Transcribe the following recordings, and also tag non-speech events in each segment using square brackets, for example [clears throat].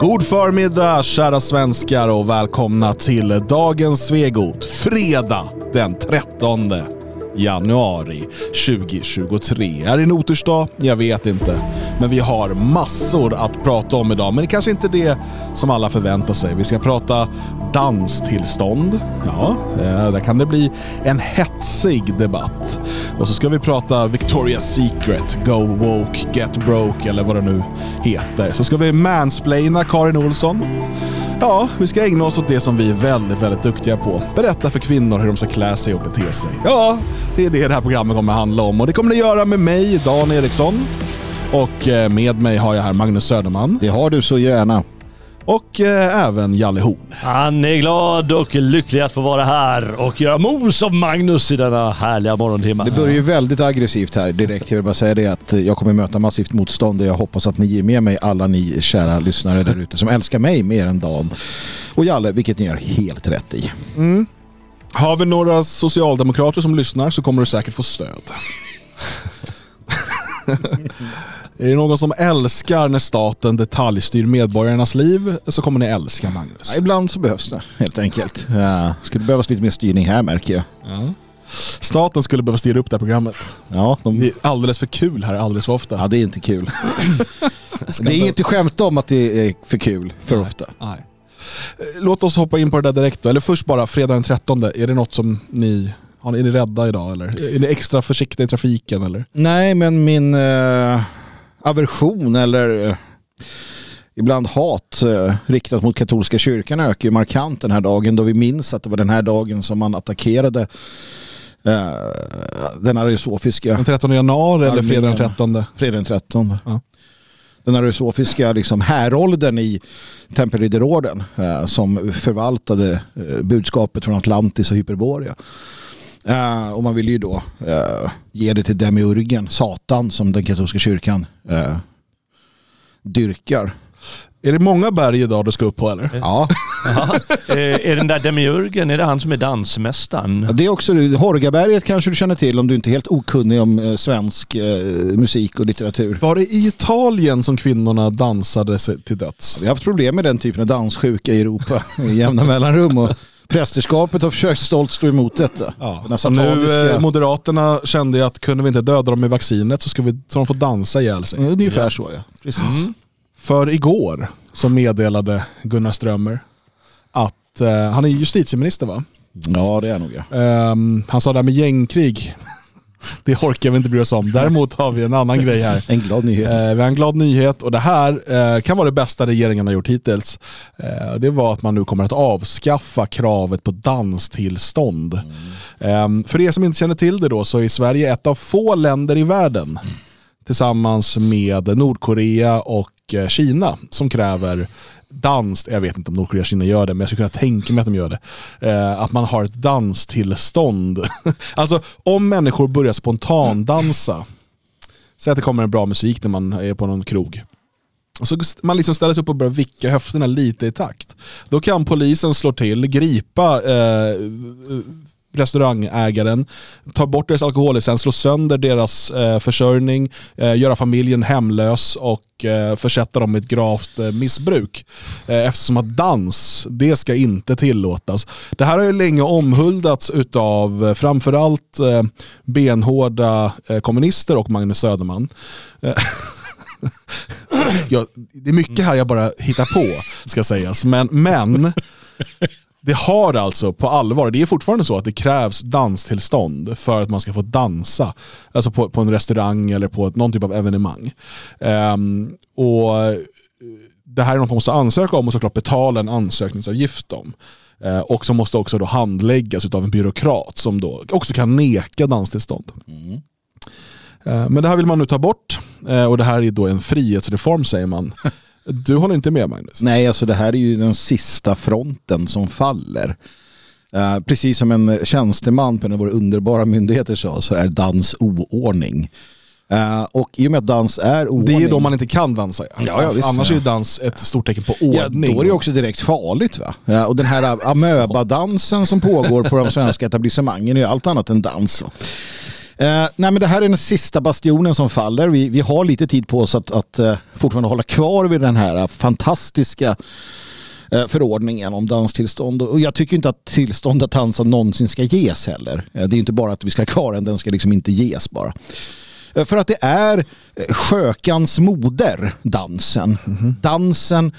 God förmiddag kära svenskar och välkomna till dagens Svegot. Fredag den 13 januari 2023. Är det en otursdag? Jag vet inte. Men vi har massor att prata om idag. Men det kanske inte är det som alla förväntar sig. Vi ska prata danstillstånd. Ja, eh, där kan det bli en hetsig debatt. Och så ska vi prata Victoria's Secret, Go Woke, Get Broke eller vad det nu heter. Så ska vi mansplaina Karin Olsson. Ja, vi ska ägna oss åt det som vi är väldigt, väldigt duktiga på. Berätta för kvinnor hur de ska klä sig och bete sig. Ja, det är det det här programmet kommer att handla om och det kommer det göra med mig, Dan Eriksson. Och eh, med mig har jag här Magnus Söderman. Det har du så gärna. Och eh, även Jalle Horn. Han är glad och lycklig att få vara här och göra mos av Magnus i denna härliga morgontimme. Det börjar ju väldigt aggressivt här direkt. Jag vill bara säga det att jag kommer möta massivt motstånd och jag hoppas att ni är med mig, alla ni kära lyssnare där ute som älskar mig mer än Dan och Jalle, vilket ni gör helt rätt i. Mm. Har vi några socialdemokrater som lyssnar så kommer du säkert få stöd. [laughs] Är det någon som älskar när staten detaljstyr medborgarnas liv så kommer ni älska Magnus. Ja, ibland så behövs det helt enkelt. Ja, skulle behövas lite mer styrning här märker jag. Ja. Staten skulle behöva styra upp det här programmet. Ja, de... Det är alldeles för kul här alldeles för ofta. ja det är inte kul. [laughs] det är inget att skämta om att det är för kul för Nej. ofta. Nej. Låt oss hoppa in på det där direkt då. Eller först bara, fredag den 13. Är det något som ni- är ni rädda idag eller? Är ni extra försiktiga i trafiken eller? Nej, men min eh, aversion eller eh, ibland hat eh, riktat mot katolska kyrkan ökar ju markant den här dagen då vi minns att det var den här dagen som man attackerade eh, den ariosofiska Den 13 januari eller fredag den 13? fredag den 13. Ja. Den ariosofiska liksom, häråldern i tempelridderorden eh, som förvaltade eh, budskapet från Atlantis och Hyperborea. Eh, och man ville ju då eh, ge det till demiurgen, Satan, som den katolska kyrkan eh, dyrkar. Är det många berg idag du ska upp på eller? [laughs] Ja, är den där demiurgen, är det han som är dansmästaren? det är också Horgaberget kanske du känner till om du inte är helt okunnig om svensk eh, musik och litteratur. Var det i Italien som kvinnorna dansade sig till döds? Vi har haft problem med den typen av danssjuka i Europa i jämna mellanrum och prästerskapet har försökt stolt stå emot detta. Ja. Nu, sataniska- eh, Moderaterna kände att kunde vi inte döda dem med vaccinet så ska vi, så de får dansa ihjäl sig. Ja, Ungefär så ja. Precis. För igår så meddelade Gunnar Strömmer att eh, han är justitieminister va? Ja det är nog ja. Ehm, han sa det här med gängkrig. [laughs] Det orkar vi inte bry oss om. Däremot har vi en annan [laughs] grej här. En glad nyhet. Eh, vi har en glad nyhet och det här eh, kan vara det bästa regeringen har gjort hittills. Eh, det var att man nu kommer att avskaffa kravet på danstillstånd. Eh, för er som inte känner till det då så är Sverige ett av få länder i världen tillsammans med Nordkorea och eh, Kina som kräver dans, jag vet inte om Nordkorea och Kina gör det, men jag skulle kunna tänka mig att de gör det. Eh, att man har ett danstillstånd. [laughs] alltså om människor börjar spontandansa, säg att det kommer en bra musik när man är på någon krog. Och så man liksom ställer sig upp och börjar vicka höfterna lite i takt. Då kan polisen slå till, gripa eh, restaurangägaren, ta bort deras alkohollicens, slå sönder deras eh, försörjning, eh, göra familjen hemlös och eh, försätta dem i ett gravt eh, missbruk. Eh, eftersom att dans, det ska inte tillåtas. Det här har ju länge omhuldats utav eh, framförallt eh, benhårda eh, kommunister och Magnus Söderman. Eh, [laughs] ja, det är mycket här jag bara hittar på, ska sägas. Men, men det har alltså på allvar, det är fortfarande så att det krävs danstillstånd för att man ska få dansa. Alltså på, på en restaurang eller på ett, någon typ av evenemang. Ehm, och eh, Det här är något man måste ansöka om och såklart betala en ansökningsavgift om. Eh, och som måste också då handläggas av en byråkrat som då också kan neka danstillstånd. Eh, Men det här vill man nu ta bort eh, och det här är då en frihetsreform säger man. [laughs] Du håller inte med Magnus? Nej, alltså det här är ju den sista fronten som faller. Eh, precis som en tjänsteman på en av våra underbara myndigheter sa så är dans oordning. Eh, och i och med att dans är oordning. Det är då man inte kan dansa. Ja. Ja, ja, visst, Annars ja. är dans ett stort tecken på Ja, ordning. då är det också direkt farligt va? Ja, och den här [laughs] amöbadansen som pågår på de svenska etablissemangen är ju allt annat än dans. Nej, men det här är den sista bastionen som faller. Vi, vi har lite tid på oss att, att uh, fortfarande hålla kvar vid den här fantastiska uh, förordningen om danstillstånd. Och jag tycker inte att tillstånd att dansa någonsin ska ges heller. det är inte bara att vi ska ha kvar den, den ska liksom inte ges bara. För att det är skökans moder, dansen. Mm -hmm. Dansen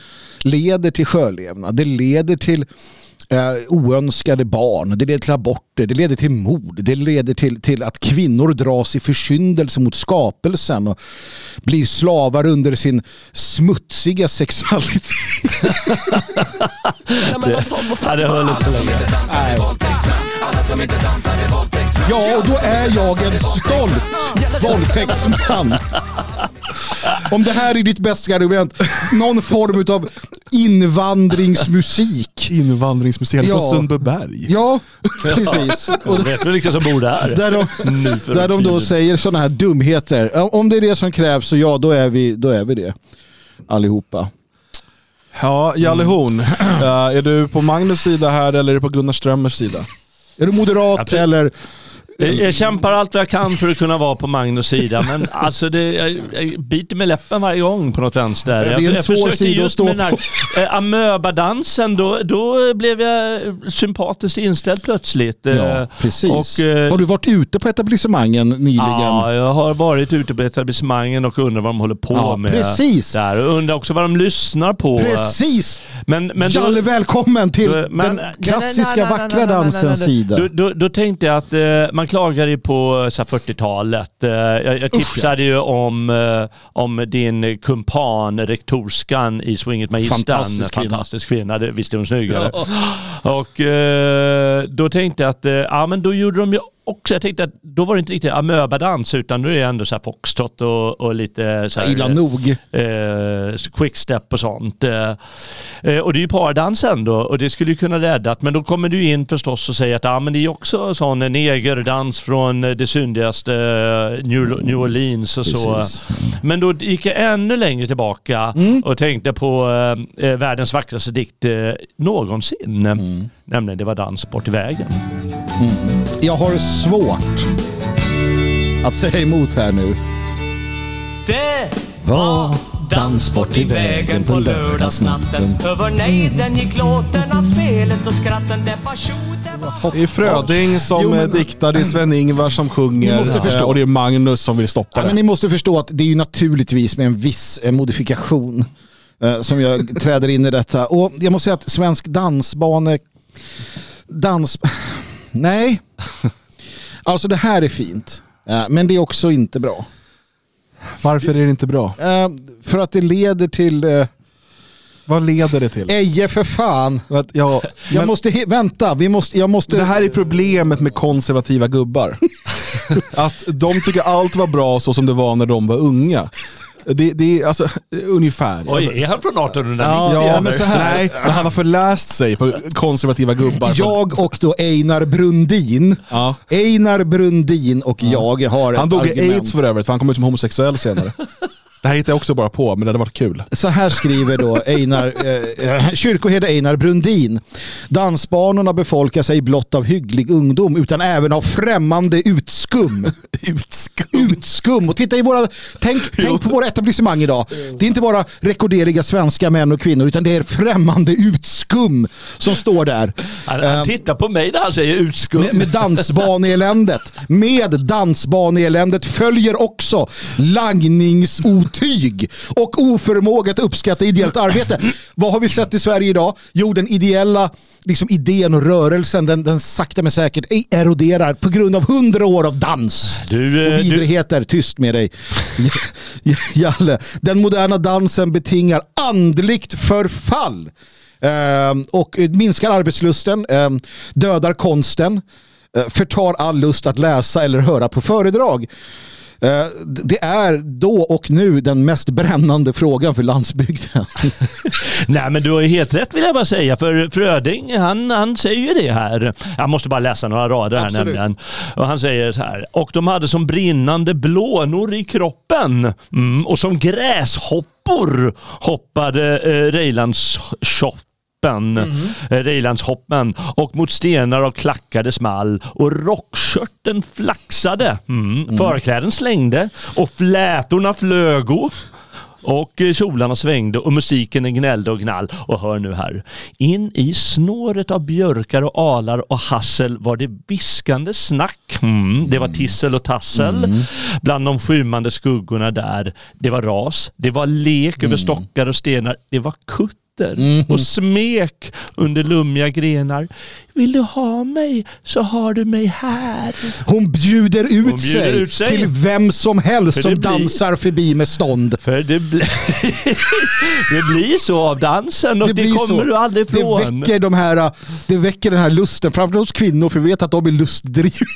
leder till sjölevnad. Det leder till eh, oönskade barn, det leder till aborter, det leder till mord, det leder till, till att kvinnor dras i försyndelse mot skapelsen och blir slavar under sin smutsiga sexualitet. [laughs] ja, det höll inte så länge. Ja, och då är jag en stolt våldtäktsman. Om det här är ditt bästa argument, någon form av invandringsmusik. [laughs] Invandringsmusik ja. från Sundbyberg. Ja, precis. [laughs] Och vet du vilka som bor där? Där de, [laughs] där de då säger sådana här dumheter. Om det är det som krävs så ja, då är vi, då är vi det. Allihopa. Ja, Jalle Horn. Mm. Uh, [clears throat] är du på Magnus sida här eller är du på Gunnar Strömmers sida? Är du moderat eller jag kämpar allt vad jag kan för att kunna vara på Magnus sida, men [laughs] alltså det, jag, jag biter med läppen varje gång på något vänster. Det är en jag, svår sida att stå på. Eh, amöbadansen, då, då blev jag sympatiskt inställd plötsligt. Ja, eh, precis. Och, eh, har du varit ute på etablissemangen nyligen? Ja, jag har varit ute på etablissemangen och undrar vad de håller på ja, med. Precis. Där. Och undrar också vad de lyssnar på. Precis! Men, men Jalle, då, välkommen till då, men, den klassiska vackra dansens sida. Då, då, då, tänkte jag att eh, man klagade ju på 40-talet. Eh, jag, jag tipsade ju om, eh, om din kumpan, rektorskan i Swinget Magistern. Fantastisk kvinna. Fantastisk kvinna, det, visst är hon snyggare. Ja. Och eh, då tänkte jag att, ja men då gjorde de ju också, jag tänkte att då var det inte riktigt amöbadans utan nu är det ändå så här foxtrot och, och lite så här, Illa nog. Eh, quickstep och sånt. Eh, och det är ju pardansen då och det skulle ju kunna räddat men då kommer du in förstås och säger att ah, men det är också sån negerdans från det syndigaste New, New Orleans och så. Precis. Men då gick jag ännu längre tillbaka mm. och tänkte på eh, världens vackraste dikt eh, någonsin. Mm. Nämligen Det var dans bort i vägen. Mm. Jag har svårt att säga emot här nu. Det var dans bort i vägen på lördagsnatten. Över nejden gick låten av spelet och skratten. Det var tjo, det är Fröding som jo, men, diktar, det är Sven-Ingvar som sjunger och det är Magnus som vill stoppa ja, det. Men ni måste förstå att det är ju naturligtvis med en viss eh, modifikation eh, som jag träder in i detta. Och jag måste säga att svensk dansbane dans... [laughs] Nej. Alltså det här är fint. Men det är också inte bra. Varför är det inte bra? För att det leder till... Eh, Vad leder det till? Eje för fan. Ja, jag måste... Vänta, vi måste, jag måste... Det här är problemet med konservativa gubbar. [laughs] att de tycker allt var bra så som det var när de var unga. Det, det är alltså [laughs] ungefär. Oj, alltså, är han från 1890? Ja, ja men så här. Nej, [laughs] men han har förläst sig på konservativa gubbar. Jag och då Einar Brundin. Ja. Einar Brundin och ja. jag har Han dog i aids för övrigt, för han kom ut som homosexuell senare. [laughs] Det här hittar jag också bara på, men det hade varit kul. Så här skriver då Einar, eh, eh kyrkoherde Einar Brundin. Dansbanorna befolkar sig blott av hygglig ungdom, utan även av främmande utskum. [laughs] utskum? Utskum. Och titta i våra, tänk, tänk på våra etablissemang idag. Det är inte bara rekorderliga svenska män och kvinnor, utan det är främmande utskum som står där. Han, han eh, tittar på mig när han säger utskum. Med, med dansbaneeländet. Med dansbaneeländet följer också langningsot betyg och oförmåga att uppskatta ideellt arbete. Vad har vi sett i Sverige idag? Jo, den ideella liksom, idén och rörelsen, den, den sakta men säkert eroderar på grund av hundra år av dans du, och eh, vidrigheter. Du... Tyst med dig. Jalle. Den moderna dansen betingar andligt förfall. Uh, och minskar arbetslusten, uh, dödar konsten, uh, förtar all lust att läsa eller höra på föredrag. Eh, det är då och nu den mest brännande frågan för landsbygden. [laughs] Nej men du har ju helt rätt vill jag bara säga. För Fröding han, han säger ju det här. Jag måste bara läsa några rader här Absolut. nämligen. Och han säger så här. Och de hade som brinnande blånor i kroppen. Mm, och som gräshoppor hoppade eh, Rejlands hoppen, mm. Rejlandshoppen och mot stenar och klackade small och rockskörten flaxade. Mm. Mm. Förkläden slängde och flätorna flögo. Och eh, kjolarna svängde och musiken gnällde och gnall. Och hör nu här. In i snåret av björkar och alar och hassel var det viskande snack. Mm, det var tissel och tassel. Mm. Bland de skymande skuggorna där. Det var ras. Det var lek mm. över stockar och stenar. Det var kutt mm. och smek under lummiga grenar. Vill du ha mig så har du mig här. Hon bjuder ut, Hon bjuder sig, ut sig, till vem som helst för som blir... dansar förbi med stånd. För det, bli... [laughs] det blir så av dansen och det, det kommer så. du aldrig ifrån. Det väcker, de här, det väcker den här lusten, framförallt hos kvinnor för vi vet att de är lustdrivna.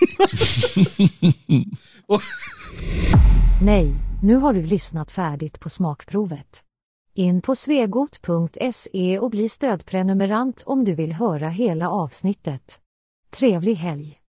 [laughs] Nej, nu har du lyssnat färdigt på smakprovet. In på svegot.se och bli stödprenumerant om du vill höra hela avsnittet. Trevlig helg!